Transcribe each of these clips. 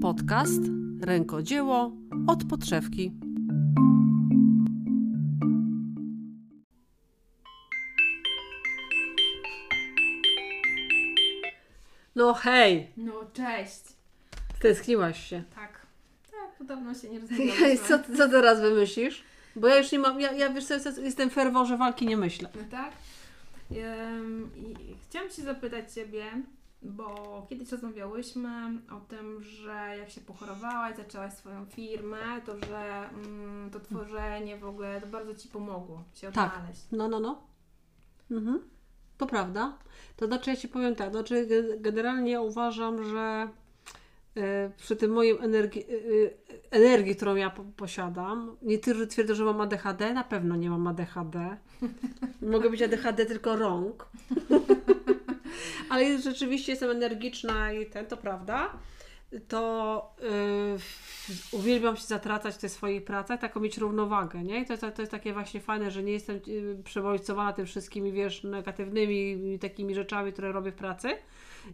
Podcast Rękodzieło od podszewki. No hej, No cześć. stęskniłaś się. Tak. Tak, podobno się nie rozmawialiśmy. Co, co teraz wymyślisz? Bo ja już nie mam, ja, ja wiesz co, jest- jestem w ferworze walki, nie myślę. No tak. I chciałam Cię zapytać Ciebie, bo kiedyś rozmawiałyśmy o tym, że jak się pochorowałaś, zaczęłaś swoją firmę, to że mm, to tworzenie w ogóle to bardzo Ci pomogło się Tak. odnaleźć. No, no, no. Mhm. To prawda. To znaczy, ja Ci powiem tak, znaczy ge- generalnie uważam, że przy tym moim energii, e, e, energii, którą ja po, posiadam, niektórzy twierdzą, że mam ADHD, na pewno nie mam ADHD. Mogę być ADHD tylko rąk. Ale rzeczywiście jestem energiczna i ten, to prawda. To yy, uwielbiam się zatracać w tej swojej pracy, taką mieć równowagę, nie? I to, to, to jest takie właśnie fajne, że nie jestem przebodźcowana tym wszystkimi, wiesz, negatywnymi takimi rzeczami, które robię w pracy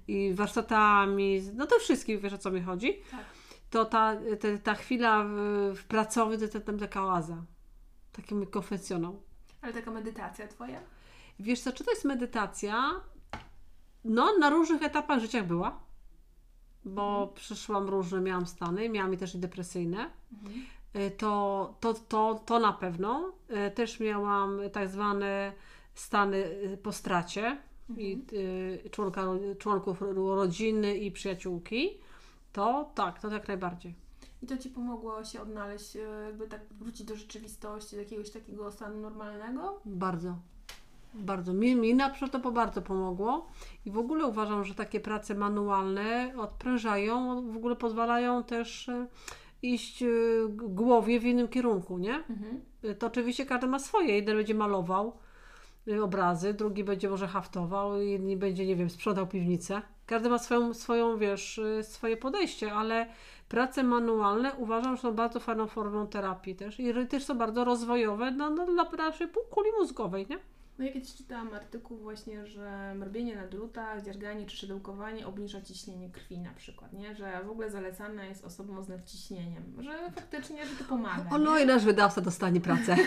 i warsztatami, no to wszystkim, wiesz o co mi chodzi. Tak. To ta, te, ta chwila w, w pracowy to, to tam taka oaza, taki mój konfesjonał. Ale taka medytacja Twoja? Wiesz co, czy to jest medytacja? No, na różnych etapach życia była, bo przeszłam różne, miałam stany, miałam i też i depresyjne. Y, To, to, to, to na pewno. Y, Też miałam tak zwane stany y, po stracie i y, członka, członków ro- rodziny i przyjaciółki. To tak, to jak najbardziej. I to Ci pomogło się odnaleźć, e, jakby tak wrócić do rzeczywistości, do jakiegoś takiego stanu normalnego? Bardzo. Bardzo. Mi, mi na przykład to bardzo pomogło i w ogóle uważam, że takie prace manualne odprężają, w ogóle pozwalają też e, iść g- głowie w innym kierunku, nie? Mhm. To oczywiście każdy ma swoje. Jeden będzie malował obrazy, drugi będzie może haftował, inni będzie, nie wiem, sprzedał piwnicę. Każdy ma swoją, swoją wiesz, e, swoje podejście, ale prace manualne uważam, że są bardzo fajną formą terapii też i też są bardzo rozwojowe no, no, dla naszej półkuli mózgowej, nie? No ja kiedyś czytałam artykuł właśnie, że robienie na drutach, dzierganie czy szydełkowanie obniża ciśnienie krwi na przykład, nie? Że w ogóle zalecane jest osobom z nadciśnieniem, że faktycznie, że to pomaga, O no nie? i nasz wydawca dostanie pracę.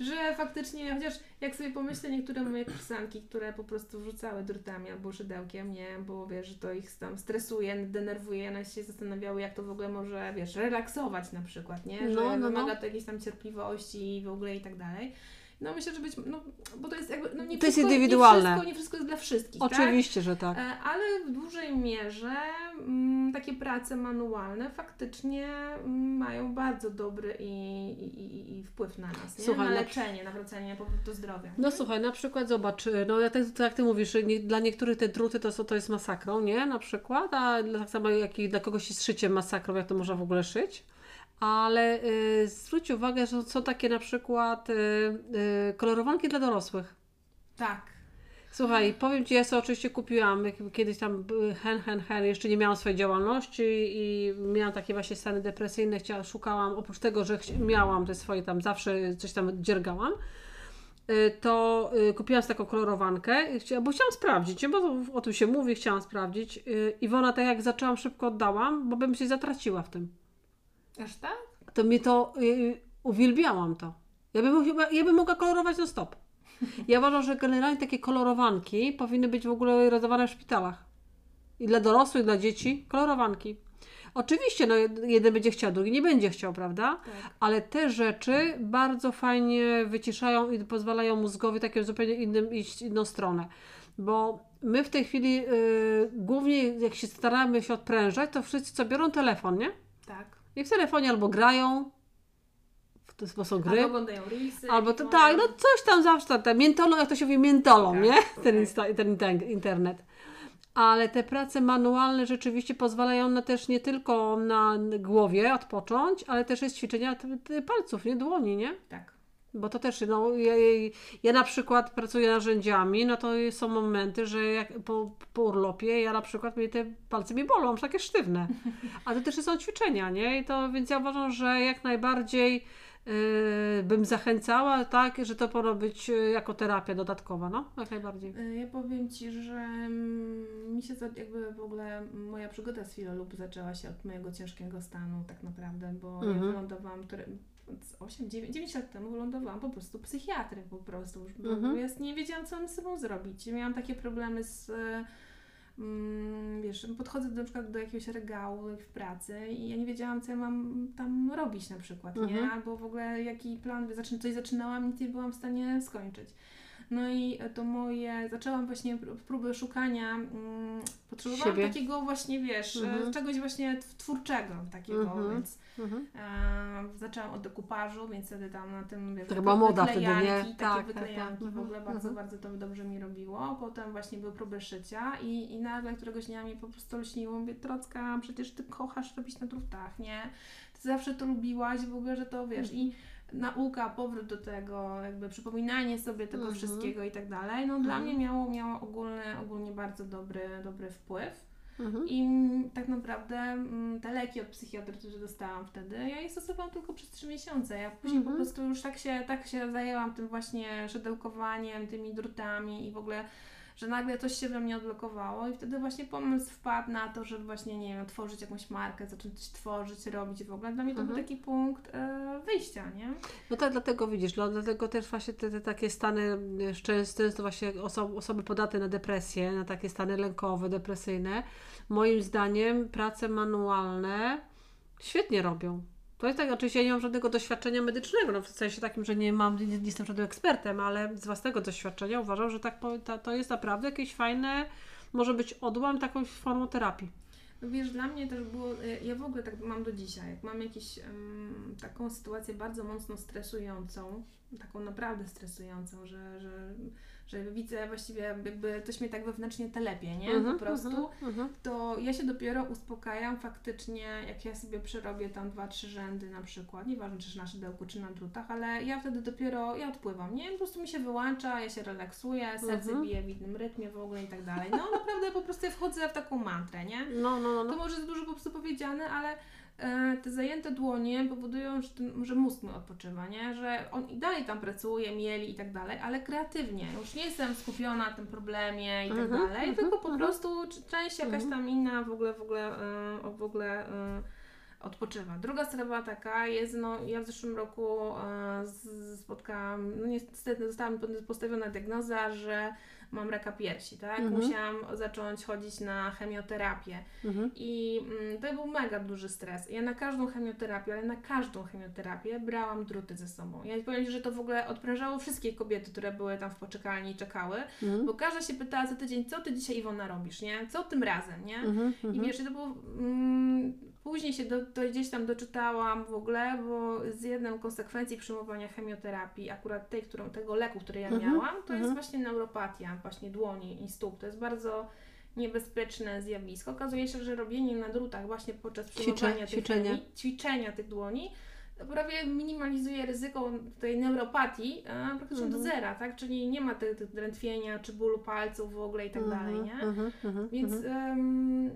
Że faktycznie, chociaż jak sobie pomyślę, niektóre moje kursanki, które po prostu rzucały drutami albo szydełkiem, nie? Bo wiesz, że to ich tam stresuje, denerwuje, one się zastanawiały, jak to w ogóle może, wiesz, relaksować na przykład, nie? Że No, no, no. wymaga to jakiejś tam cierpliwości i w ogóle i tak dalej. No myślę, że być, no, bo to jest jakby, no nie To jest wszystko, indywidualne. Nie wszystko, nie wszystko jest dla wszystkich, tak? Oczywiście, że tak. E, Ale w dużej mierze mm, takie prace manualne faktycznie mm, mają bardzo dobry i, i, i- wpływ na nas, nie? Słuchaj, na na leczenie, na wracanie po prostu do zdrowia. No słuchaj, na przykład zobacz, no ja tak, tak jak Ty mówisz, nie, dla niektórych te druty to, to jest masakrą, nie? Na przykład, a tak samo jak i dla kogoś jest szycie masakrą, jak to można w ogóle szyć. Ale y, zwróć uwagę, że są takie na przykład y, y, kolorowanki dla dorosłych. Tak. Słuchaj, powiem Ci, ja sobie oczywiście kupiłam kiedyś tam y, hen, hen, hen, jeszcze nie miałam swojej działalności i miałam takie właśnie stany depresyjne, chciałam, szukałam, oprócz tego, że miałam te swoje tam, zawsze coś tam dziergałam, y, to y, kupiłam taką kolorowankę, bo chciałam sprawdzić, bo o tym się mówi, chciałam sprawdzić i ona tak jak zaczęłam, szybko oddałam, bo bym się zatraciła w tym. Aż tak? To mnie to, y, uwielbiałam to. Ja bym, chyba- ja bym mogła kolorować na stop. Ja uważam, że generalnie takie kolorowanki powinny być w ogóle rozdawane w szpitalach. I dla dorosłych, i dla dzieci. Kolorowanki. Oczywiście, no, jeden będzie chciał, drugi nie będzie chciał, prawda? Tak. Ale te rzeczy bardzo fajnie wyciszają i pozwalają mózgowi takim zupełnie innym iść inną stronę. Bo my w tej chwili y, głównie jak się staramy się odprężać, to wszyscy co biorą telefon, nie? Tak. I w telefonie albo grają, w ten sposób gry, Albo oglądają reelsy. albo to tak, no coś tam zawsze, te miętolą, jak to się mówi, miętolą, Tak, nie? Ten, tak. insta, ten inter- internet. Ale te prace manualne rzeczywiście pozwalają na też nie tylko na głowie odpocząć, ale też jest ćwiczenia palców, nie? Dłoni, nie? Tak. Bo to też, no, ja, ja- ja na przykład pracuję narzędziami, no to są momenty, że jak po, po urlopie ja na przykład mnie te palce mi bolą, takie sztywne. A to też są ćwiczenia, nie? I to, więc ja uważam, że jak najbardziej yy, bym zachęcała, tak, że to powinno być yy, jako terapia dodatkowa, no, jak najbardziej. Y, Ja powiem Ci, że mm, mi się za- jakby w ogóle moja przygoda z filolub zaczęła się od mojego ciężkiego stanu tak naprawdę, bo ja Mhm. wylądowałam które, 8, 9, 9 lat temu wylądowałam po prostu psychiatry po prostu, już, Mhm. ja nie wiedziałam co mam z sobą zrobić. Miałam takie problemy z mm, wiesz, podchodzę na przykład do jakiegoś regału w pracy i ja nie wiedziałam, co ja mam tam robić na przykład, nie? Mhm. Albo w ogóle jaki plan, zaczyn- coś zaczynałam, nic nie byłam w stanie skończyć. No i to moje, zaczęłam właśnie pró- próby szukania, mm, potrzebowałam Siebie. takiego właśnie, wiesz, e, Mhm. czegoś właśnie tw- twórczego takiego, Mhm. więc Mhm. e, zaczęłam od dekupażu, więc wtedy tam na tym, wiesz, To chyba moda wtedy, nie? wyklejanki, Tak, takie tak, tak. wyklejanki w Mhm, ogóle bardzo, mhm. bardzo to dobrze mi robiło. Potem właśnie były próby szycia i, i nagle któregoś dnia mi po prostu lśniło, mówię, Trocka, przecież Ty kochasz robić na drutach, nie? Ty zawsze to lubiłaś, w ogóle, że to wiesz i nauka, powrót do tego, jakby przypominanie sobie tego Mhm. wszystkiego i tak dalej, no dla Mhm. mnie miało, miało ogólny, ogólnie bardzo dobry, dobry wpływ. Mhm. I tak naprawdę mm, te leki od psychiatry, które dostałam wtedy, ja je stosowałam tylko przez 3 miesiące. Ja później Mhm. po prostu już tak się, tak się zajęłam tym właśnie szydełkowaniem, tymi drutami i w ogóle, że nagle coś się we mnie odblokowało i wtedy właśnie pomysł wpadł na to, żeby właśnie, nie wiem, tworzyć jakąś markę, zacząć coś tworzyć, robić w ogóle. Dla mnie to był Mhm. taki punkt e, wyjścia, nie? No tak, dlatego widzisz, dlatego też właśnie te, te takie stany, y, często, często właśnie oso- osoby podate na depresję, na takie stany lękowe, depresyjne, moim zdaniem prace manualne świetnie robią. To jest tak, oczywiście ja nie mam żadnego doświadczenia medycznego, no w sensie takim, że nie mam, nie, nie jestem żadnym ekspertem, ale z własnego doświadczenia uważam, że tak to, to jest naprawdę jakieś fajne, może być odłam taką formą terapii. No wiesz, dla mnie też było, y, ja w ogóle tak mam do dzisiaj, jak mam jakąś em, taką sytuację bardzo mocno stresującą, taką naprawdę stresującą, że, że, że widzę właściwie jakby coś mnie tak wewnętrznie telepie, nie? Mhm, po prostu, mhm, mhm. to ja się dopiero uspokajam faktycznie, jak ja sobie przerobię tam dwa, trzy rzędy na przykład, nieważne czy na szydełku, czy na drutach, ale ja wtedy dopiero, ja odpływam, nie? Po prostu mi się wyłącza, ja się relaksuję, serce Mhm. bije w innym rytmie w ogóle i tak dalej. No naprawdę po prostu ja wchodzę w taką mantrę, nie? No, no, no, To no. może jest dużo po prostu powiedziane, ale te zajęte dłonie powodują, że, ten, że mózg mój odpoczywa, nie? Że on i dalej tam pracuje, mieli i tak dalej, ale kreatywnie. Już nie jestem skupiona na tym problemie i tak Mhm, dalej, mhm, tylko po mhm. prostu część jakaś tam inna w ogóle, w ogóle, e, w ogóle e, odpoczywa. Druga sprawa taka jest, no ja w zeszłym roku e, z- spotkałam, no niestety została mi postawiona diagnoza, że mam raka piersi, tak? Mhm. Musiałam zacząć chodzić na chemioterapię. Mhm. I mm, to był mega duży stres. Ja na każdą chemioterapię, ale na każdą chemioterapię brałam druty ze sobą. Ja powiem Ci, że to w ogóle odprężało wszystkie kobiety, które były tam w poczekalni i czekały, Mhm. bo każda się pytała co tydzień, co Ty dzisiaj Iwona robisz, nie? Co tym razem, nie? Mhm. I Mhm. wiesz, to było, mm, później się do, to gdzieś tam doczytałam w ogóle, bo z jedną konsekwencji przyjmowania chemioterapii, akurat tej, którą, tego leku, który ja Mhm, miałam, to jest mhm. właśnie neuropatia, właśnie dłoni i stóp. To jest bardzo niebezpieczne zjawisko. Okazuje się, że robienie na drutach właśnie podczas przyjmowania tej ćwiczenia. chemii, ćwiczenia tych dłoni, prawie minimalizuje ryzyko tej neuropatii e, praktycznie do Mhm. zera, tak? Czyli nie ma tych, tych drętwienia czy bólu palców w ogóle i tak dalej, nie? Mhm. Mhm. Więc Mhm.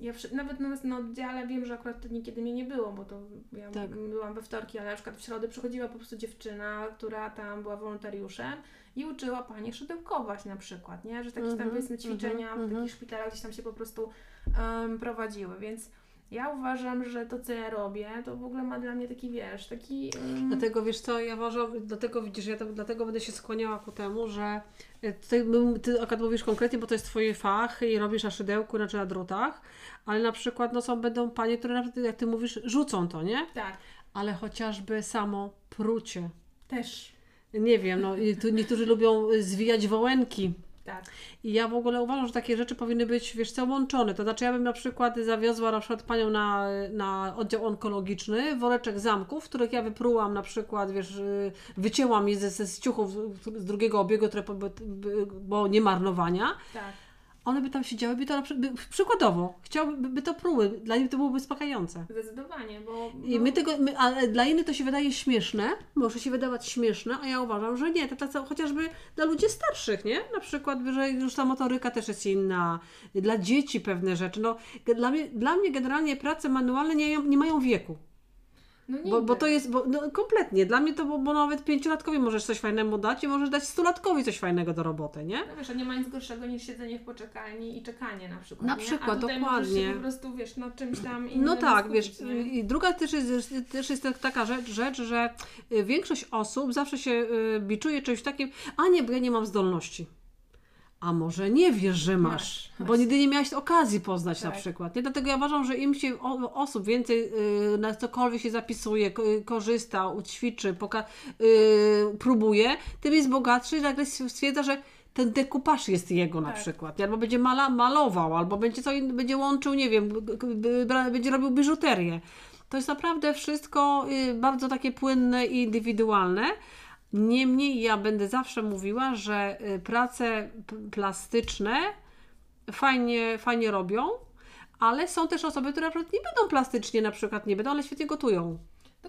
Ja nawet na, na oddziale wiem, że akurat to niekiedy mnie nie było, bo to ja Tak. byłam we wtorki, ale na przykład w środę przychodziła po prostu dziewczyna, która tam była wolontariuszem i uczyła panie szydełkować na przykład, nie? Że takie tam Mhm, powiedzmy ćwiczenia mhm, w takich mhm. szpitalach gdzieś tam się po prostu em, prowadziły, więc ja uważam, że to co ja robię, to w ogóle ma dla mnie taki, wiesz, taki... em, Dlatego wiesz co, ja uważam, dlatego widzisz, ja to, dlatego będę się skłaniała ku temu, że y, ty, ty akurat mówisz konkretnie, bo to jest Twój fach i robisz na szydełku, znaczy na drutach, ale na przykład no, są będą panie, które na przykład, jak Ty mówisz, rzucą to, nie? tak, Ale chociażby samo prucie. też, Nie wiem, no niektórzy lubią y, zwijać wołenki. Tak. I ja w ogóle uważam, że takie rzeczy powinny być, wiesz co, łączone. To znaczy ja bym na przykład zawiozła na przykład panią na, na oddział onkologiczny, woreczek zamków, których ja wyprułam na przykład, wiesz, y, wycięłam je ze, ze z ciuchów z drugiego obiegu, które, bo, bo nie marnowania. Tak. One by tam siedziały, by to by, przykładowo, chciałyby by to pruły, dla nich to byłoby uspokajające. Zdecydowanie, bo... I bo- my tego, my, ale dla innych to się wydaje śmieszne, może się wydawać śmieszne, a ja uważam, że nie, to tak samo chociażby dla ludzi starszych, nie? Na przykład, że już ta motoryka też jest inna, dla dzieci pewne rzeczy. No, dla, mnie, dla mnie generalnie prace manualne nie, nie mają wieku. No Bo, bo to jest, bo, no, kompletnie, dla mnie to, bo, bo nawet pięciolatkowi możesz coś fajnego dać i możesz dać stulatkowi coś fajnego do roboty, nie? No wiesz, a nie ma nic gorszego niż siedzenie w poczekalni i czekanie na przykład. Na nie? przykład, dokładnie. po prostu, wiesz, na czymś tam innym No tak, skupić, wiesz, nie? i druga też jest, też jest taka rzecz, rzecz, że y, większość osób zawsze się y, biczuje czymś takim, a nie, bo ja nie mam zdolności. A może nie wiesz, że masz, Masz, bo nigdy nie miałaś okazji poznać na Tak. przykład. Nie? Dlatego ja uważam, że im się o, osób więcej y, na cokolwiek się zapisuje, y, korzysta, ućwiczy, poka- y, próbuje, tym jest bogatszy i nagle stwierdza, że ten dekupaż jest jego na Tak. przykład. Albo będzie mala, malował, albo będzie, co, będzie łączył, nie wiem, będzie robił biżuterię. To jest naprawdę wszystko y, bardzo takie płynne i indywidualne. Niemniej ja będę zawsze mówiła, że y, prace plastyczne fajnie, fajnie robią, ale są też osoby, które nie będą plastycznie, na przykład nie będą, ale świetnie gotują.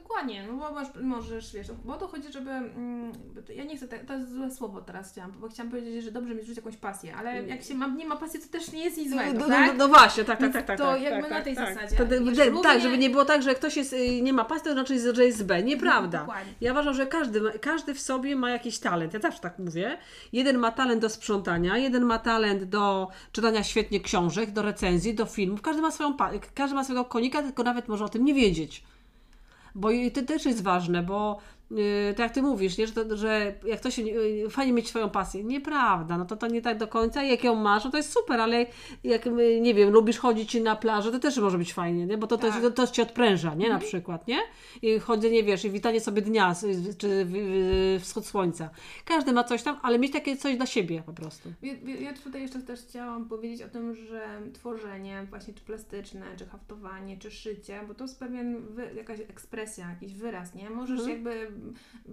Dokładnie, no bo masz, możesz, wiesz, bo o to chodzi, żeby, mm, ja nie chcę, te- to jest złe słowo teraz chciałam, bo chciałam powiedzieć, że dobrze mieć jakąś pasję, ale jak się ma, nie ma pasji, to też nie jest nic złego, no, tak? no, no właśnie, tak, tak, tak, tak. to tak, jakby tak, na tak, tej tak. zasadzie. To, Wiesz, tak, żeby nie było tak, że ktoś jest, y, nie ma pasji, to znaczy, że jest B. Nieprawda. Dokładnie. Ja uważam, że każdy, każdy w sobie ma jakiś talent. Ja zawsze tak mówię. Jeden ma talent do sprzątania, jeden ma talent do czytania świetnie książek, do recenzji, do filmów. Każdy ma swoją, każdy ma swojego konika, tylko nawet może o tym nie wiedzieć. Bo i to też jest ważne, bo tak jak ty mówisz, nie, że, to, że jak to się yy, fajnie mieć swoją pasję. Nieprawda, no to to nie tak do końca. Jak ją masz, no to jest super, ale jak yy, nie wiem, lubisz chodzić na plażę, to też może być fajnie, nie? Bo to, to, Tak. to, to cię odpręża, nie? Na przykład, nie? I chodzenie, wiesz, i witanie sobie dnia, czy wschód słońca. Każdy ma coś tam, ale mieć takie coś dla siebie po prostu. Ja, ja- tutaj jeszcze też chciałam powiedzieć o tym, że tworzenie właśnie czy plastyczne, czy haftowanie, czy szycie, bo to jest pewien wy, jakaś ekspresja, jakiś wyraz, nie? Możesz Mhm. jakby,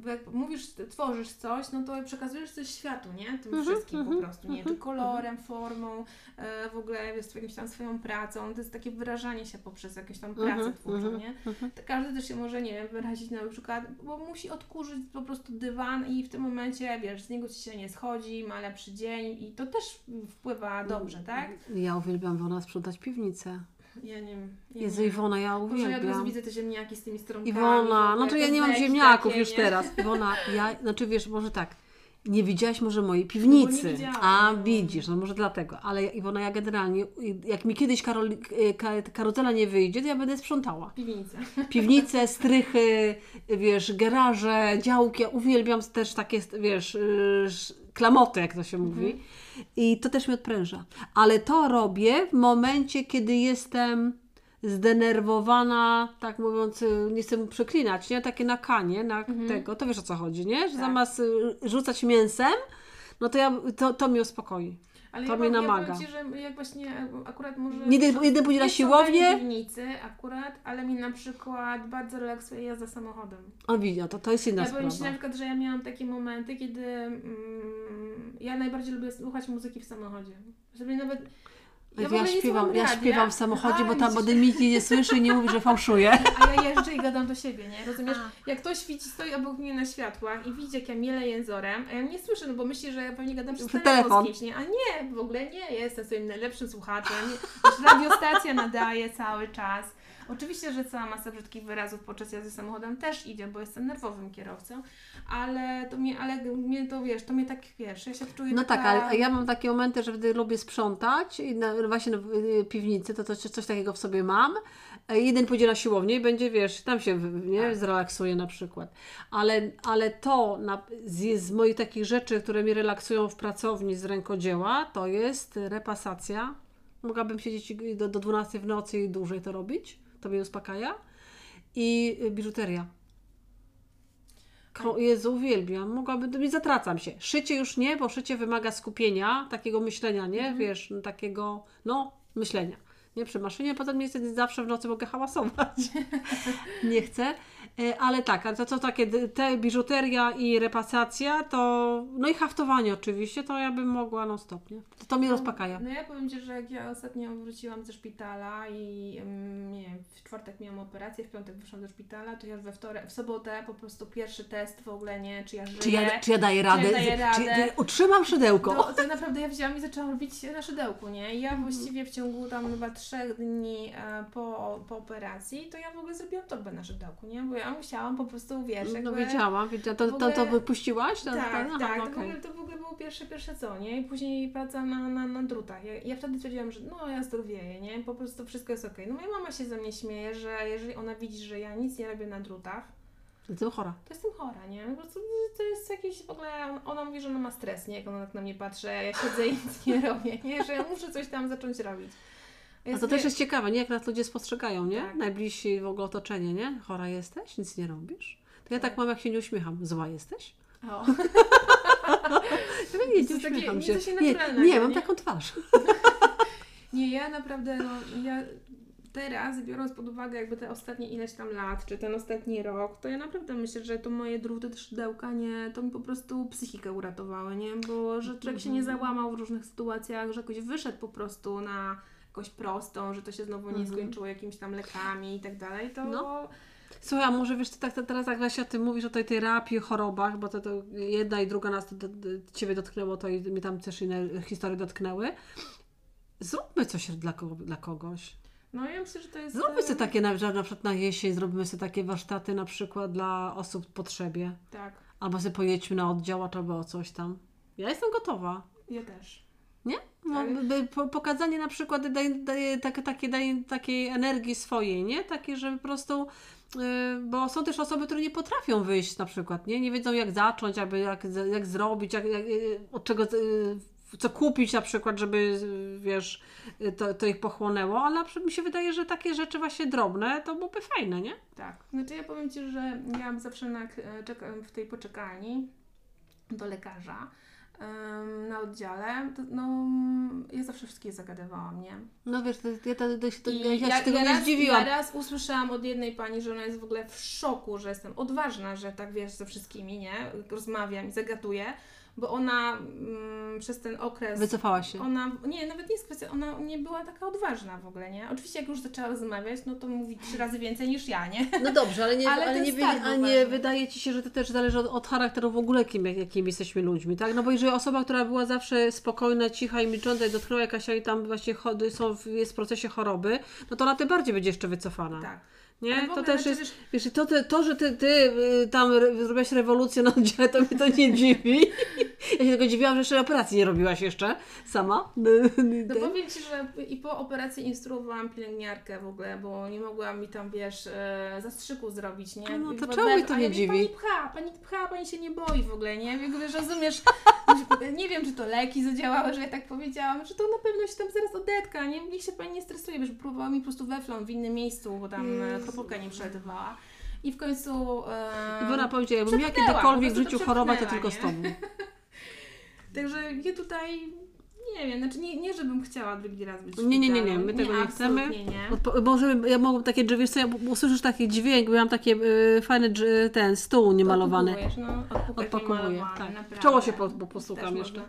jak mówisz, tworzysz coś, no to przekazujesz coś światu, nie? Tym Mhm, wszystkim po mhm, prostu, nie? Czy mhm, kolorem, formą, e, w ogóle jest jakimś tam swoją pracą, to jest takie wyrażanie się poprzez jakąś tam pracę twórczą, nie? To każdy też się może, nie wiem, wyrazić na przykład, bo musi odkurzyć po prostu dywan i w tym momencie, wiesz, z niego ci się nie schodzi, ma lepszy dzień i to też wpływa dobrze, tak? Ja uwielbiam Iwona sprzątać piwnicę. Ja nie wiem. Ja Jezu, nie. Iwona, ja Boże, ja od razu uwielbiam. widzę te ziemniaki z tymi stronkami. Iwona, znaczy ja nie mam ziemniaków takie, już nie? teraz. Iwona, ja, znaczy wiesz, może tak, nie widziałaś może mojej No piwnicy. widziałam, A no. widzisz, no może dlatego. Ale ja- Iwona, ja generalnie, jak mi kiedyś karol, ka- karuzela nie wyjdzie, to ja będę sprzątała. Piwnica. Piwnice, strychy, wiesz, garaże, działki. Ja uwielbiam też takie, wiesz, y, klamoty, jak to się mówi. I to też mnie odpręża. Ale to robię w momencie, kiedy jestem zdenerwowana, tak mówiąc, nie chcę przeklinać, nie? Takie nakanie na tego, to wiesz o co chodzi, nie? Że Tak. zamiast y, rzucać mięsem, no to, ja, to, to mnie uspokoi. Ale To ja, mnie namaga. Ja że jak właśnie akurat może... Jeden, jeden pójdzie na nie siłownię, piwnicy akurat, ale mi na przykład bardzo relaksuje jazda samochodem. widzi, no to, to jest inna Ja powiem Ci na sprawa. przykład, że ja miałam takie momenty, kiedy mm, ja najbardziej lubię słuchać muzyki w samochodzie. Żeby nawet... Ja, nie śpiewam, ja śpiewam w samochodzie, A, bo tam ode mnie nie słyszy i nie mówi, że fałszuje. A ja jeżdżę i gadam do siebie, nie? Rozumiesz? Jak ktoś widzi, stoi obok mnie na światłach i widzi, jak ja mielę jęzorem, a ja nie słyszę, no bo myśli, że ja pewnie gadam przez telefon, telefon. z kimś, nie? A nie, w ogóle nie, ja jestem swoim najlepszym słuchaczem. Wiesz, radiostacja nadaje cały czas. Oczywiście, że cała masa brzydkich wyrazów podczas jazdy samochodem też idzie, bo jestem nerwowym kierowcą, ale to mnie, ale mnie to, wiesz, to mnie tak, wiesz, ja się czuję No taka... tak, ale ja mam takie momenty, że wtedy lubię sprzątać i na, właśnie na y, piwnicy, to, to coś, coś takiego w sobie mam. E, Jeden pójdzie na siłownię i będzie, wiesz, tam się nie, Tak. zrelaksuje na przykład. Ale, ale to na, z, z moich takich rzeczy, które mnie relaksują w pracowni z rękodzieła, to jest repasacja. Mogłabym siedzieć do, do 12 w nocy i dłużej to robić. To mnie uspokaja. I y, biżuteria. Ko- Jezu, uwielbiam. Mogłabym, zatracam się. Szycie już nie, bo szycie wymaga skupienia, takiego myślenia, nie? Wiesz, no, takiego, no, myślenia. Nie przy maszynie, potem niestety zawsze w nocy mogę hałasować. nie chcę. E, Ale tak, ale to co takie, te biżuteria i repasacja, to, no i haftowanie oczywiście, to ja bym mogła non stop, nie? To, to mnie rozpakaja. No ja powiem Ci, że jak ja ostatnio wróciłam ze szpitala i nie wiem, w czwartek miałam operację, w piątek wyszłam do szpitala, to ja we wtorek, w sobotę po prostu pierwszy test w ogóle, nie, czy ja żyję. Czy ja, czy ja daję radę? daję Czy, radę? czy, utrzymam szydełko. To, to naprawdę ja wzięłam i zaczęłam robić na szydełku, nie? I ja właściwie w ciągu tam chyba trzech dni e, po, po operacji, to ja w ogóle zrobiłam torbę na szydełku, nie? Bo ja musiałam po prostu, wiesz, jakby... No wiedziałam, wiedziałam. To, to, to wypuściłaś? To, Tak, to, tak, aha, to, w ogóle, to w ogóle było pierwsze, pierwsze co, nie? I później praca na, na, na drutach. Ja, ja wtedy stwierdziłam, że no ja zdrowieję, nie? Po prostu wszystko jest okej. No moja mama się ze mnie śmieje, że jeżeli ona widzi, że ja nic nie robię na drutach, Jestem chora. to jestem chora, nie? Po prostu to jest jakieś w ogóle, ona mówi, że ona ma stres, nie? Jak ona tak na mnie patrzy, ja siedzę i nic nie robię, nie? Że ja muszę coś tam zacząć robić. A to sobie- też jest ciekawe, nie? Jak nas ludzie spostrzegają, nie? Tak. Najbliżsi w ogóle otoczenie, nie? Chora jesteś? Nic nie robisz? To ja tak Tak. mam, jak się nie uśmiecham. Zła jesteś? O. Ja nie, nie takie- uśmiecham nie, się. Nie, naturalnego, nie, mam nie? taką twarz. Nie, ja naprawdę, no, ja teraz, biorąc pod uwagę jakby te ostatnie ileś tam lat, czy ten ostatni rok, to ja naprawdę myślę, że to moje druty, szydełka, nie, to mi po prostu psychikę uratowały, nie? Bo że człowiek się nie Mhm. załamał w różnych sytuacjach, że jakoś wyszedł po prostu na jakąś prostą, że to się znowu nie Mhm. skończyło jakimiś tam lekami i tak dalej, to... No. Słuchaj, a może wiesz, ty tak tak teraz jak Lesia, ty mówisz o tej terapii, chorobach, bo to, to jedna i druga nas, to, to, Ciebie dotknęło to i mnie tam też inne historie dotknęły. Zróbmy coś dla, dla kogoś. No ja myślę, że to jest... Zróbmy sobie takie, na, na przykład na jesień zrobimy sobie takie warsztaty na przykład dla osób w potrzebie. Tak, Albo sobie pojedźmy na oddział, albo coś tam. Ja jestem gotowa. ja też. Nie? No, Tak. pokazanie na przykład daje, daje, tak, takie, takiej energii swojej, nie? Takie, że po prostu, yy, bo są też osoby, które nie potrafią wyjść na przykład, nie? Nie wiedzą jak zacząć, albo jak, jak zrobić, jak, jak, yy, od czego, yy, co kupić na przykład, żeby, wiesz, to, to ich pochłonęło, ale mi się wydaje, że takie rzeczy właśnie drobne, to byłoby fajne, nie? Tak. Znaczy ja powiem Ci, że ja zawsze na, czekam w tej poczekalni do lekarza na oddziale, to, no ja zawsze wszystkie zagadywałam, nie? No wiesz, to, ja, to, to, to, I ja, się tego nie raz, zdziwiłam. Ja raz usłyszałam od jednej pani, że ona jest w ogóle w szoku, że jestem odważna, że tak wiesz ze wszystkimi, nie? Rozmawiam i zagatuję, bo ona mm, przez ten okres... Wycofała się. Ona, nie, nawet nie jest kwestia, ona nie była taka odważna w ogóle, nie? Oczywiście jak już zaczęła rozmawiać, no to mówi trzy razy więcej niż ja, nie? No dobrze, ale nie, Ale ale nie, jest wy- tak a nie wydaje Ci się, że to też zależy od, od charakteru w ogóle, kim, jakimi jesteśmy ludźmi, tak? No bo jeżeli osoba, która była zawsze spokojna, cicha i milcząca i dotknęła jakaś i tam właśnie chody są, w- jest w procesie choroby, no to ona tym bardziej będzie jeszcze wycofana. Tak. Nie? To też znaczy, jest, wiesz, to, to, to że ty, ty y, tam zrobiłaś rewolucję na oddziale, to mnie to nie dziwi. Ja się tylko dziwiłam, że jeszcze operacji nie robiłaś jeszcze sama. No powiem Ci, że i po operacji instruowałam pielęgniarkę w ogóle, bo nie mogła mi tam, wiesz, e, zastrzyku zrobić, nie? No to czemu mnie to nie ja dziwi? Pani pcha, pani pcha, pani się nie boi w ogóle, nie? Jakby, wiesz, rozumiesz, nie wiem, czy to leki zadziałały, że ja tak powiedziałam, że to na pewno się tam zaraz odetka, nie? Niech się pani nie stresuje, wiesz, próbowała mi po prostu weflon w innym miejscu, bo tam e, Kropelka nie przelatywała. I w końcu... E, I ona powiedziała, jakbym miała kiedykolwiek w życiu to chorować, to tylko z nie? Tobą. Także ja tutaj... Nie wiem, znaczy nie, nie żebym chciała drugi raz być Nie, nie, nie, nie, my tego nie chcemy. absolutnie Nie. Odpo- Może ja mogłam takie wiesz co, ja usłyszysz taki dźwięk, bo ja mam takie y, fajny dż- ten stół niemalowany. Odpakowujesz, no, Odpakowuję, tak. Czoło się po- po- Też jeszcze. można.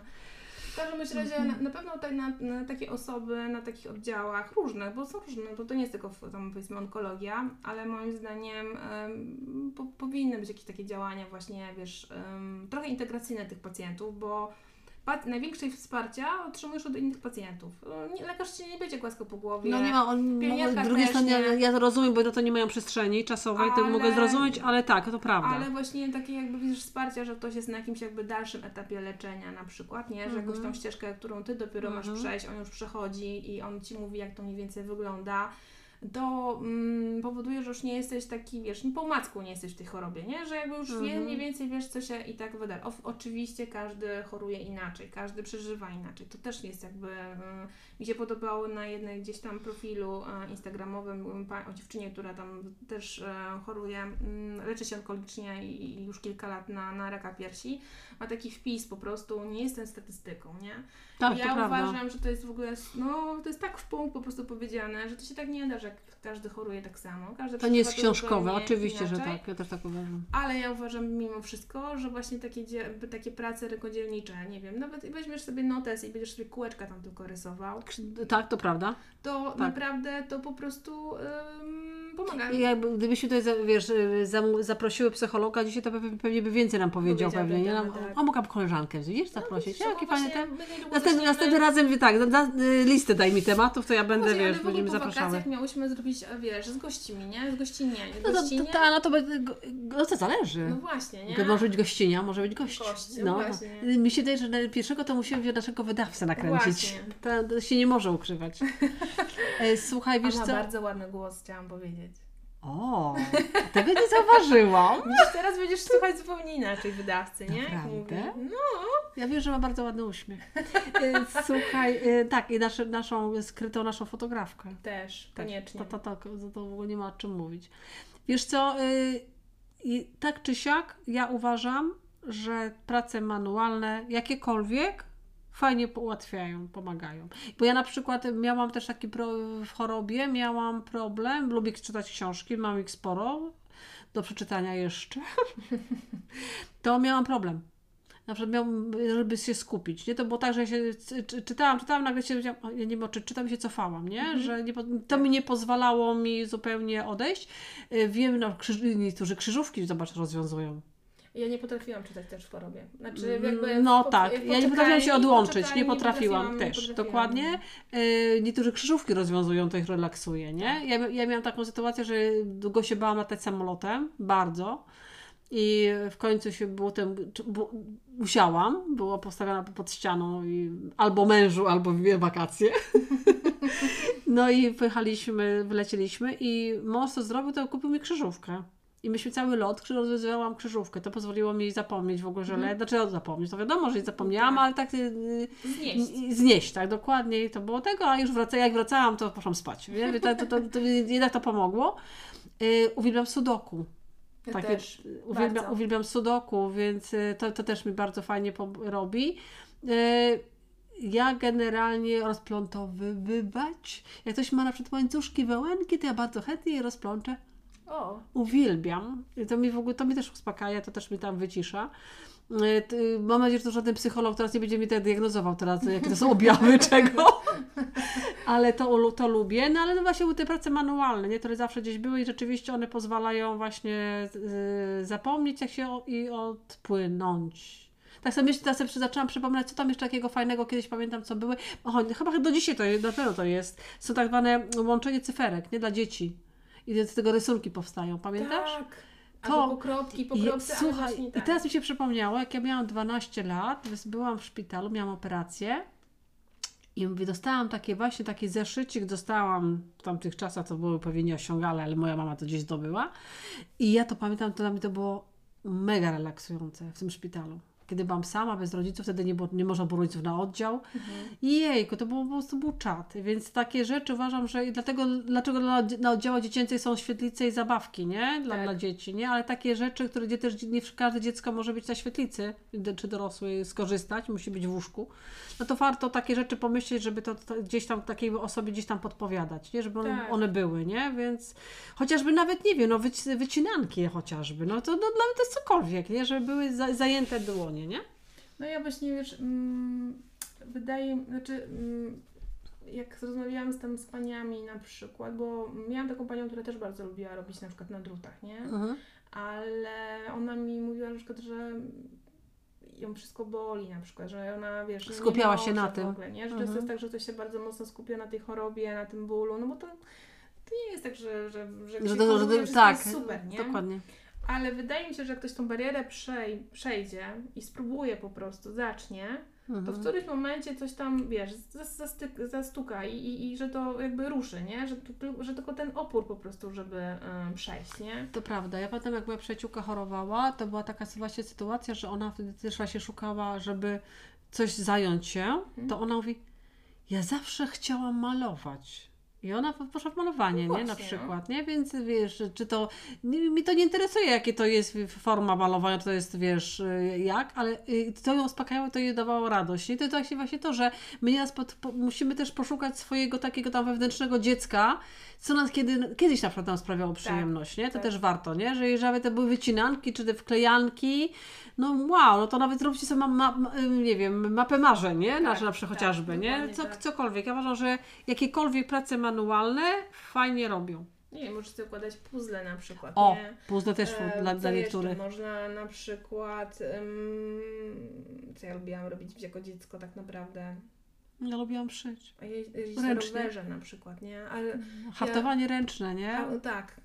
W każdym razie na, na pewno tutaj na, na takie osoby, na takich oddziałach różnych, bo są różne, bo to nie jest tylko tam powiedzmy onkologia, ale moim zdaniem em, po, powinny być jakieś takie działania właśnie, wiesz, trochę integracyjne tych pacjentów, bo największej wsparcia otrzymujesz od innych pacjentów. No, lekarz Cię nie będzie głaskał po głowie. No nie ma, on, z drugiej strony ja, ja to rozumiem, bo no to nie mają przestrzeni czasowej, to Ale- mogę zrozumieć, ale tak, to prawda. Ale właśnie takie jakby widzisz wsparcia, że ktoś jest na jakimś jakby dalszym etapie leczenia na przykład, nie? Że jakąś Mhm. tą ścieżkę, którą Ty dopiero masz Mhm. przejść, on już przechodzi i on Ci mówi, jak to mniej więcej wygląda, to mm, powoduje, że już nie jesteś taki, wiesz, po omacku nie jesteś w tej chorobie, nie? Że jakby już wie, Mhm. mniej więcej wiesz, co się i tak wydarzy. O, oczywiście każdy choruje inaczej, każdy przeżywa inaczej. To też jest jakby, mm, mi się podobało na jednym gdzieś tam profilu e, instagramowym pa- o dziewczynie, która tam też e, choruje, mm, leczy się onkologicznie i, i już kilka lat na, na raka piersi. Ma taki wpis po prostu, nie jestem statystyką, nie? tak, ja to prawda. uważam, że to jest w ogóle, no to jest tak w punkt po prostu powiedziane, że to się tak nie da, że każdy choruje tak samo. Każdy To nie jest książkowe, oczywiście, że inaczej. tak, ja też tak uważam. Ale ja uważam mimo wszystko, że właśnie takie, takie prace rękodzielnicze, nie wiem, nawet weźmiesz sobie notes i będziesz sobie kółeczka tam tylko rysował, Tak, to prawda. to Tak. naprawdę to po prostu ym, pomaga. I jakby, gdybyśmy tutaj, wiesz, zaprosiły psychologa, dzisiaj to pewnie, by więcej nam powiedział Powiedział, pewnie, nie? wiadomo, Nam, tak. A mogłam koleżankę, widzisz, zaprosić. Trzeba Jaki fajny ten. my niedługo Następny, zaczniemy- następnym razem, tak, y, listę daj mi tematów, to ja będę, Właśnie, wiesz, będziemy zapraszały. Miałyśmy zrobić, e, wiesz, z gościmi, nie? Z gościnie. No to, Gościnie. to, ta, no to no to zależy. No właśnie, nie? To może być gościnia, może być gość. Gość, no, właśnie. Mi się wydaje, że na pierwszego to musimy wziąć naszego wydawcę nakręcić. To, to się nie może ukrywać. E, Słuchaj, wiesz On ma co? bardzo ładny głos, chciałam powiedzieć. O, tego nie zauważyłam. Widzisz, teraz będziesz słuchać zupełnie inaczej wydawcy, nie? Naprawdę? No, Ja wiem, że ma bardzo ładny uśmiech. E, Słuchaj, e, tak, i nasze, naszą skrytą naszą fotografkę. też, Tak, koniecznie. To, to, to, to, to w ogóle nie ma o czym mówić. Wiesz co, y, tak czy siak, ja uważam, że prace manualne, jakiekolwiek, fajnie ułatwiają, pomagają. Bo ja na przykład miałam też taki pro, w chorobie, miałam problem, lubię czytać książki, mam ich sporo do przeczytania jeszcze. to miałam problem. Na przykład miałam, żeby się skupić. Nie? To było tak, że ja się czytałam, czytałam, nagle się ja nie wiem, czy czytam i się cofałam, nie? Że nie, to mi nie pozwalało mi zupełnie odejść. Y, Wiem, no, niektórzy krzyżówki, zobacz, rozwiązują. Ja nie potrafiłam czytać też w chorobie. Znaczy, Mm, jakby No po- tak, ja nie potrafiłam się odłączyć, nie potrafiłam nie też, potrafiłam. dokładnie. Y, Niektórzy krzyżówki rozwiązują, to ich relaksuje, nie? Ja, ja miałam taką sytuację, że długo się bałam latać samolotem, bardzo. I w końcu się było ten, musiałam, była postawiona pod ścianą i albo mężu, albo w wakacje. No i pojechaliśmy, wylecieliśmy i mąż co zrobił, to kupił mi krzyżówkę. I myśmy cały lot, rozwiązywałam krzyżówkę. To pozwoliło mi zapomnieć w ogóle, że le... Znaczy o, zapomnieć, to wiadomo, że zapomniałam, Tak. ale tak y, Znieść. y, znieść, tak, dokładnie. To było tego, a już wraca, jak wracałam, to poszłam spać. Wie? To, to, to, to jednak to pomogło. Y, uwielbiam sudoku. Ja Takie, też. uwielbiam, bardzo. uwielbiam sudoku, więc y, to, to też mi bardzo fajnie robi. Y, Ja generalnie rozplątowywać. Jak ktoś ma na przykład łańcuszki, wełenki, to ja bardzo chętnie je rozplączę. O, Uwielbiam. To mi w ogóle, to mi też uspokaja, to też mi tam wycisza. Y, t- Mam nadzieję, że to żaden psycholog teraz nie będzie mi tak diagnozował teraz, jakie to są objawy czego. Ale to, to lubię. No ale no właśnie te prace manualne, nie, które zawsze gdzieś były i rzeczywiście one pozwalają właśnie y, zapomnieć jak się i odpłynąć. Tak sobie myślę, teraz sobie zaczęłam przypominać, co tam jeszcze takiego fajnego kiedyś pamiętam, co były. O, chyba do dzisiaj to jest, na pewno to jest. Są tak zwane łączenie cyferek, nie dla dzieci. I z tego rysunki powstają, pamiętasz? tak. To- Albo pokropki, I, pokropce, ale słuchaj, właśnie i tak. teraz mi się przypomniało, jak ja miałam 12 lat, byłam w szpitalu, miałam operację i mówię, dostałam takie właśnie taki zeszycik, dostałam w tamtych czasach, to były pewnie nieosiągale, ale moja mama to gdzieś zdobyła. I ja to pamiętam, to dla mnie to było mega relaksujące w tym szpitalu. Kiedy byłam sama, bez rodziców, wtedy nie, było, nie można było rodziców na oddział. Mhm. I jejku, to było, po prostu był czat. Więc takie rzeczy uważam, że i dlatego, dlaczego na, na oddziałach dziecięcych są świetlice i zabawki, nie? Dla, Tak. dla dzieci, nie? Ale takie rzeczy, które gdzie też nie każde dziecko może być na świetlicy, czy dorosły skorzystać, musi być w łóżku. No to warto takie rzeczy pomyśleć, żeby to, to gdzieś tam takiej osobie gdzieś tam podpowiadać, nie? Żeby one, Tak. one były, nie? Więc chociażby nawet, nie wiem, no wyci- wycinanki chociażby, no to no, dla mnie to jest cokolwiek, nie? Żeby były za, zajęte dłonie, nie? No ja właśnie, wiesz, mm, wydaje znaczy mm, jak rozmawiałam z tam z paniami na przykład, bo miałam taką panią, która też bardzo lubiła robić na przykład na drutach, nie? Mhm. Ale ona mi mówiła na przykład, że ją wszystko boli na przykład, że ona, wiesz, Skupiała się na w tym. ogóle, nie? Że Mhm. często jest tak, że ktoś się bardzo mocno skupia na tej chorobie, na tym bólu, no bo to, to nie jest tak, że, że, że, Że to, że to, tak, jest super, nie? dokładnie. Ale wydaje mi się, że jak ktoś tą barierę przej, przejdzie i spróbuje po prostu, zacznie, to w Mhm. którymś momencie coś tam, wiesz, zas- zastyk, zastuka i, i, i że to jakby ruszy, nie? Że, że tylko ten opór po prostu, żeby przejść, nie? To prawda. Ja pamiętam, jak moja przyjaciółka chorowała, to była taka właśnie sytuacja, że ona wtedy też właśnie szukała, żeby coś zająć się, Mhm. to ona mówi, ja zawsze chciałam malować. I ona po- poszła w malowanie, No nie? Na właśnie, przykład, nie? Więc wiesz, czy to, mi to nie interesuje, jakie to jest forma malowania, to jest, wiesz, y, jak, ale y, to ją uspokajało, to jej dawało radość. I to jest właśnie, właśnie to, że my nieraz pod, po, musimy też poszukać swojego takiego tam wewnętrznego dziecka, co nas kiedy, kiedyś na przykład nam sprawiało przyjemność, nie? To tak. też warto, nie? Że jeżeli to były wycinanki, czy te wklejanki, no wow, no to nawet zróbcie sobie, ma, ma, ma, nie wiem, mapę marzeń, nie? Na, Tak, na przykład tak, chociażby, nie? Co, tak. Cokolwiek. Ja uważam, że jakiekolwiek prace manualne fajnie robią. Nie możesz sobie układać puzzle na przykład, O, nie? puzzle też E, dla, dla niektórych. Można na przykład, co ja lubiłam robić jako dziecko tak naprawdę, Ja lubiłam szyć. a je- jeździć na rowerze na przykład, nie? Ale, Haftowanie ręczne, nie? a, tak,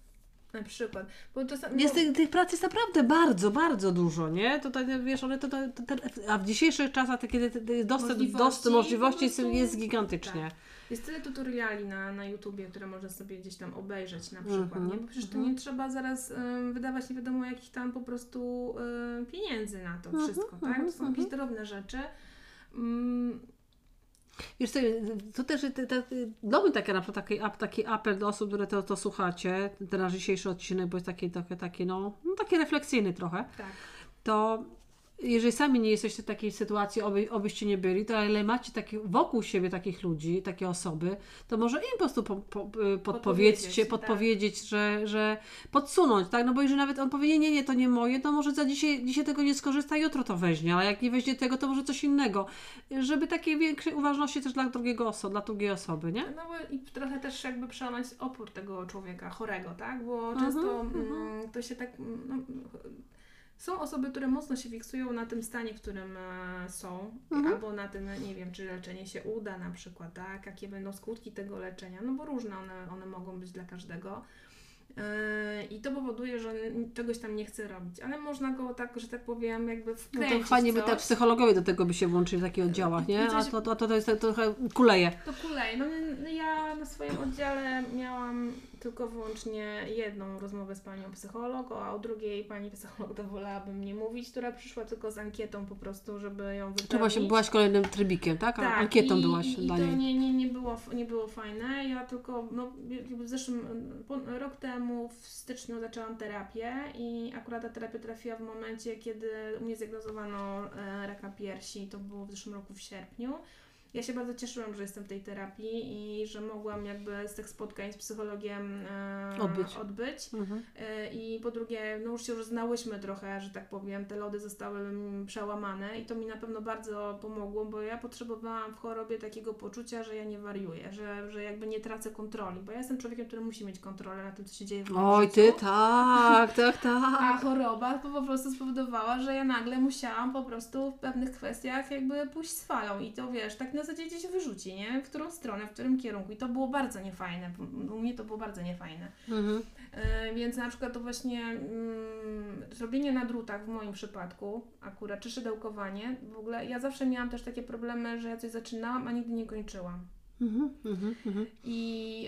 na przykład. Bo czasami, Jest bo, tych, tych prac jest naprawdę bardzo, bardzo dużo, nie? Tutaj, wiesz, one to, to, to, to, a w dzisiejszych czasach, kiedy dostęp Możliwości dostęp, możliwości prostu- jest gigantycznie. tak. Jest tyle tutoriali na, na YouTubie, które można sobie gdzieś tam obejrzeć na przykład, Mhm, nie? Bo przecież to mhm. nie trzeba zaraz wydawać nie wiadomo jakich tam po prostu pieniędzy na to Mhm, wszystko, tak? mhm, To są jakieś drobne rzeczy. Mm, Wiesz co, to też te, te, dałbym taki, na przykład taki, ap- taki apel do osób, które to, to słuchacie, ten nasz dzisiejszy odcinek, bo jest taki trochę taki, no, no taki refleksyjny trochę, tak. to jeżeli sami nie jesteście w takiej sytuacji, oby, obyście nie byli, to ale macie taki, wokół siebie takich ludzi, takie osoby, to może im po prostu po, po, y, podpowiedzcie, Podpowiedzieć, podpowiedzieć, że, że podsunąć, tak? No bo jeżeli nawet on powie, nie, nie, nie, to nie moje, to może za dzisiaj, dzisiaj tego nie skorzysta, jutro to weźmie, ale jak nie weźmie tego, to może coś innego. Żeby takiej większej uważności też dla drugiego osoby, dla drugiej osoby, nie? No bo i trochę też jakby przełamać opór tego człowieka chorego, tak? Bo Mhm, często mhm. mm, to się tak. mm, No, są osoby, które mocno się fiksują na tym stanie, w którym e, są, Mhm. albo na tym, nie wiem, czy leczenie się uda na przykład, tak? Jakie będą skutki tego leczenia, no bo różne one, one mogą być dla każdego. E, I to powoduje, że czegoś tam nie chce robić, ale można go tak, że tak powiem, jakby No wkręcić to fajnie by coś. tak psychologowie do tego by się włączyli w takich oddziałach, nie? A coś- to, to, to jest tak trochę kuleje. To kulej. No no ja na swoim oddziale miałam tylko wyłącznie jedną rozmowę z panią psycholog, a o drugiej pani psycholog to wolałabym nie mówić, która przyszła tylko z ankietą po prostu, żeby ją wypełnić. Właśnie byłaś kolejnym trybikiem, tak? Tak, ankietą i, byłaś i, dla i to niej. nie, nie, nie, było, nie było fajne. Ja tylko no, w zeszłym rok temu w styczniu zaczęłam terapię i akurat ta terapia trafiła w momencie, kiedy u mnie zdiagnozowano e, raka piersi. To było w zeszłym roku w sierpniu. Ja się bardzo cieszyłam, że jestem w tej terapii i że mogłam jakby z tych spotkań z psychologiem e, Odbyć. odbyć. Mhm. E, I po drugie, no już się już znałyśmy trochę, że tak powiem, te lody zostały przełamane i to mi na pewno bardzo pomogło, bo ja potrzebowałam w chorobie takiego poczucia, że ja nie wariuję, że, że jakby nie tracę kontroli, bo ja jestem człowiekiem, który musi mieć kontrolę na tym, co się dzieje w moim Oj, życiu. ty tak, tak, A tak. choroba to po prostu spowodowała, że ja nagle musiałam po prostu w pewnych kwestiach jakby pójść z falą i to wiesz, tak na zasadzie gdzieś wyrzuci, nie? W którą stronę, w którym kierunku i to było bardzo niefajne, u mnie to było bardzo niefajne. Mhm. E, Więc na przykład to właśnie mm, robienie na drutach w moim przypadku akurat, czy szydełkowanie, w ogóle ja zawsze miałam też takie problemy, że ja coś zaczynałam, a nigdy nie kończyłam. Mhm, mhm, mhm. I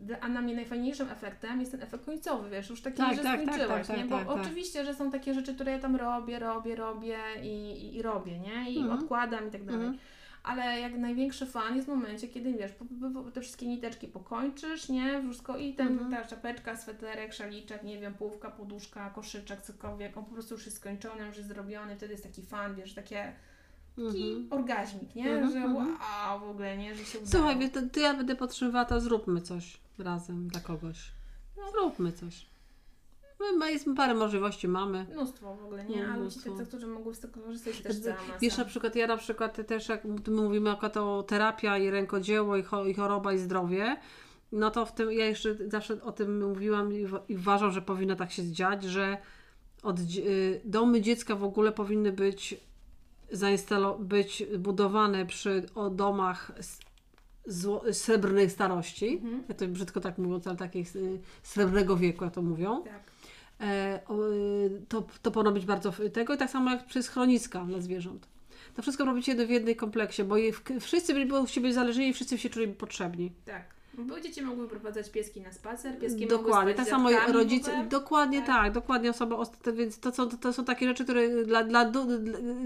dla- a na mnie najfajniejszym efektem jest ten efekt końcowy, wiesz, już taki, Tak, że tak, tak, skończyłaś, tak, nie? tak, Bo tak. oczywiście, że są takie rzeczy, które ja tam robię, robię, robię i, i, i robię, nie? I Mhm. odkładam i tak dalej. Ale jak największy fan jest w momencie, kiedy wiesz, te wszystkie niteczki pokończysz, nie? Wszystko i ten, Mhm. ta czapeczka, sweterek, szaliczek, nie wiem, połówka, poduszka, koszyczek, cokolwiek, on po prostu już jest skończony, już jest zrobiony, wtedy jest taki fan, wiesz, takie, taki Mhm. orgazmik, nie? Mhm, że mhm. wow, w ogóle, nie? Że się udało. Słuchaj, to, to ja będę potrzebowała, to zróbmy coś razem dla kogoś. Zróbmy coś. My, my jest parę możliwości mamy. Mnóstwo w ogóle, nie? No, A ludzi mnóstwo. tak, którzy mogą z tego korzystać też cała masa. Wiesz, na przykład ja na przykład też jak my mówimy o terapia i rękodzieło i, cho, i choroba i zdrowie, no to w tym ja jeszcze zawsze o tym mówiłam i, i uważam, że powinno tak się dziać, że od, y, domy dziecka w ogóle powinny być zainstalo- być budowane przy o domach zło, srebrnej starości. Mhm. Ja to brzydko tak mówiąc, ale takich y, srebrnego wieku, jak to mówią. Tak. E, y, to, to być bardzo tego i tak samo jak przez schroniska dla zwierząt. To wszystko robić jedno w jednej kompleksie, bo wszyscy byli od siebie zależni i wszyscy się czuli potrzebni. Tak. Bo dzieci mogły prowadzać pieski na spacer, pieski Dokładnie, tak samo rodzice, dokładnie Tak. tak, dokładnie osoba, więc to są, to są takie rzeczy, które dla, dla, dla,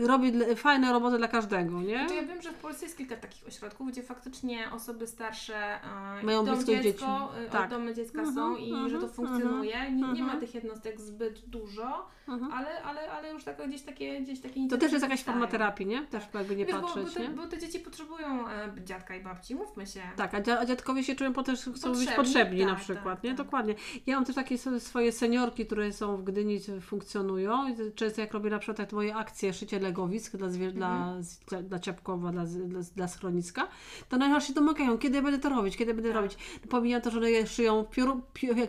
robi fajne roboty dla każdego, nie? Znaczy, ja wiem, że w Polsce jest kilka takich ośrodków, gdzie faktycznie osoby starsze e, Mają blisko dziecko, dzieci. e, Tak. domy dziecka Mhm, są i mhm, że to funkcjonuje. Nie, nie ma mhm. tych jednostek zbyt dużo, Mhm. ale, ale, ale już tak, gdzieś takie, gdzieś takie To też jest jakaś forma terapii, nie? Też jakby nie Wiesz, bo, bo, patrzeć, te, nie? bo te dzieci potrzebują e, dziadka i babci, mówmy się. Tak, a, dzia- a dziadkowie się się czują potem, chcą być Potrzebni, potrzebni na tak, przykład, tak, nie? tak. Dokładnie. Ja mam też takie swoje seniorki, które są w Gdyni, funkcjonują. Często jak robię na przykład tak moje akcje szycie legowisk dla, zwier- dla, z- dla, dla Ciapkowa, dla, dla, dla schroniska, to najchętniej się domagają, kiedy ja będę to robić, kiedy będę Tak. robić. Pomijam to, że one je szyją pioru,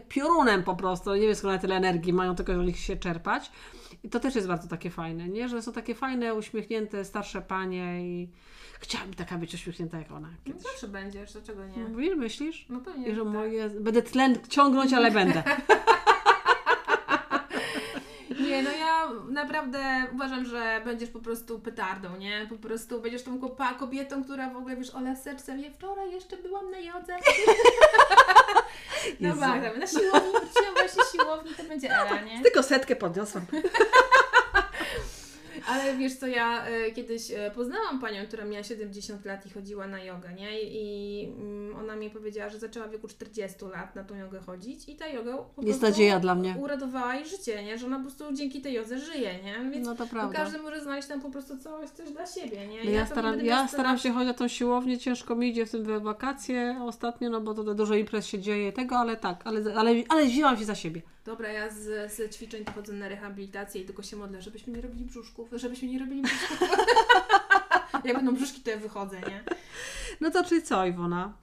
piorunem po prostu. Nie wiem skąd tyle energii mają, tylko żeby się czerpać. I to też jest bardzo takie fajne, nie? Że są takie fajne, uśmiechnięte, starsze panie i chciałabym taka być uśmiechnięta jak ona No kiedyś. zawsze będziesz, dlaczego nie? Mówisz, myślisz? No pewnie, I że tak. moje, będę tlen ciągnąć, ale będę. Nie, no ja naprawdę uważam, że będziesz po prostu petardą, nie? Po prostu będziesz tą kopa- kobietą, która w ogóle, wiesz, Ola serce mnie wczoraj jeszcze byłam na jodze. No bardzo, na siłowni, właśnie siłowni, to będzie Ela, nie? Tylko setkę podniosłam. Ale wiesz co, ja y, kiedyś y, poznałam panią, która miała 70 lat i chodziła na jogę, nie? I mm, ona mi powiedziała, że zaczęła w wieku 40 lat na tą jogę chodzić i ta joga Jest nadzieja dla mnie. uradowała jej życie, nie? Że ona po prostu dzięki tej jodze żyje, nie? Więc No to bo prawda. każdy może znaleźć tam po prostu coś, coś dla siebie, nie? No ja, nie staram, ja staram się chodzić na tą siłownię, ciężko mi idzie w tym wakacje ostatnio, no bo to dużo imprez się dzieje tego, ale tak, ale, ale, ale wzięłam się za siebie. Dobra, ja z, z ćwiczeń chodzę na rehabilitację i tylko się modlę, żebyśmy nie robili brzuszków, żebyśmy nie robili brzuszków. Jak będą brzuszki, to ja wychodzę, nie? No to czyli co, Iwona?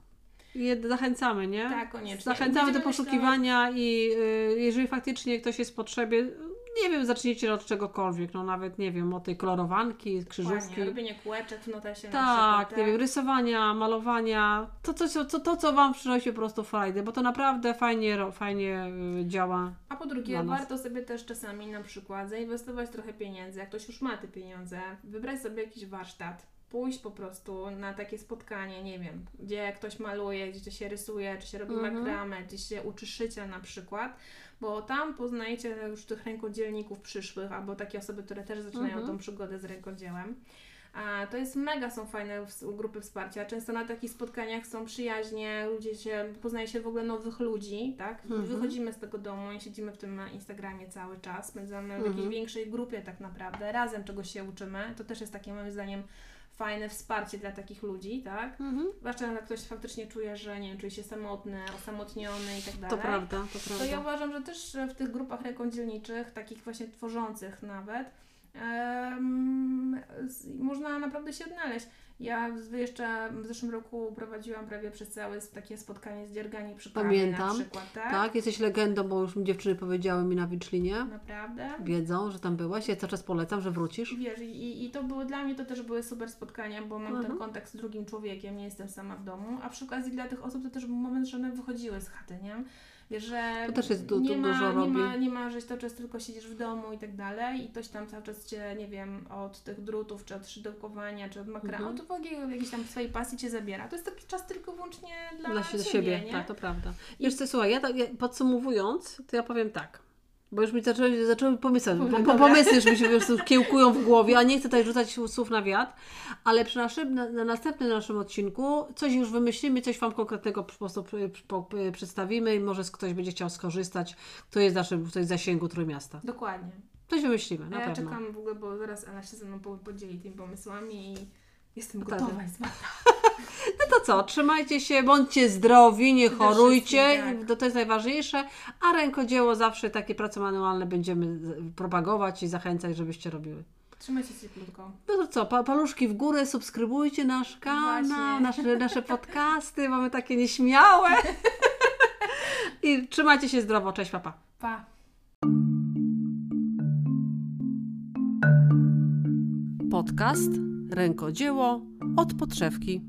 Je- Zachęcamy, nie? Tak, koniecznie. Zachęcamy do Będziemy poszukiwania i y, jeżeli faktycznie ktoś jest w potrzebie, nie wiem, zacznijcie od czegokolwiek, no nawet, nie wiem, od tej kolorowanki, krzyżówki. Dokładnie, robienie kółeczek w notesie na Tak, przykład. nie wiem, rysowania, malowania, to, to, to, to co Wam przynosi po prostu frajdę, bo to naprawdę fajnie, fajnie y, działa. A po drugie, warto sobie też czasami na przykład zainwestować trochę pieniędzy, jak ktoś już ma te pieniądze, wybrać sobie jakiś warsztat, pójść po prostu na takie spotkanie, nie wiem, gdzie ktoś maluje, gdzie się rysuje, czy się robi Mhm. makramę, gdzie się uczy szycia na przykład, bo tam poznajecie już tych rękodzielników przyszłych, albo takie osoby, które też zaczynają Mhm. tą przygodę z rękodziełem. A to jest mega, są fajne grupy wsparcia. Często na takich spotkaniach są przyjaźnie, ludzie się, poznaje się w ogóle nowych ludzi, tak? Mhm. Wychodzimy z tego domu i siedzimy w tym Instagramie cały czas, spędzamy w Mhm. jakiejś większej grupie tak naprawdę, razem czegoś się uczymy. To też jest takie moim zdaniem fajne wsparcie dla takich ludzi, tak? Mhm. Zwłaszcza jak ktoś faktycznie czuje, że nie wiem, czuje się samotny, osamotniony i tak dalej. To prawda, to To ja prawda. uważam, że też w tych grupach rękodzielniczych, takich właśnie tworzących nawet, można naprawdę się odnaleźć. Ja jeszcze w zeszłym roku prowadziłam prawie przez całe takie spotkanie z dziergani przy kawie Pamiętam. na przykład, tak? Tak, jesteś legendą, bo już dziewczyny powiedziały mi na Wiczlinie. Naprawdę. Wiedzą, że tam byłaś. Ja cały czas polecam, że wrócisz. Wiesz, i, i to były dla mnie to też były super spotkania, bo mam Mhm. ten kontakt z drugim człowiekiem, nie jestem sama w domu, a przy okazji dla tych osób to też był moment, że one wychodziły z chaty, nie? Wiesz, że To też jest du- nie, ma, dużo nie, robi. ma, nie ma, że cały czas tylko siedzisz w domu i tak dalej i ktoś tam cały czas Cię, nie wiem, od tych drutów, czy od szydełkowania, czy od makramy, Mhm. to w ogóle jakiejś tam swojej pasji Cię zabiera. To jest taki czas tylko wyłącznie dla, Dla Ciebie, siebie, nie? tak, to prawda. Wiesz co, słuchaj, ja, tak, ja podsumowując, to ja powiem tak. Bo już mi zaczęły, zaczęły pomysły, po, pomysły już mi się prostu kiełkują w głowie, a nie chcę tutaj rzucać słów na wiatr, ale przy naszym, na, na następnym naszym odcinku coś już wymyślimy, coś Wam konkretnego po prostu przy- po- przedstawimy i może ktoś będzie chciał skorzystać, kto jest w naszym tutaj zasięgu Trójmiasta. Dokładnie. Coś wymyślimy, A na ja pewno. czekam w ogóle, bo zaraz Ela się ze mną po- podzieli tymi pomysłami i jestem gotowa. Jest No to co, trzymajcie się, bądźcie zdrowi, nie chorujcie, wszystkim, tak. to, to jest najważniejsze, a rękodzieło zawsze takie prace manualne będziemy propagować i zachęcać, żebyście robiły. Trzymajcie się cieplutko. No to co, pa, paluszki w górę, subskrybujcie nasz kanał, Właśnie. nasze, nasze podcasty, mamy takie nieśmiałe. I trzymajcie się zdrowo, cześć papa. Pa! Podcast Rękodzieło od podszewki.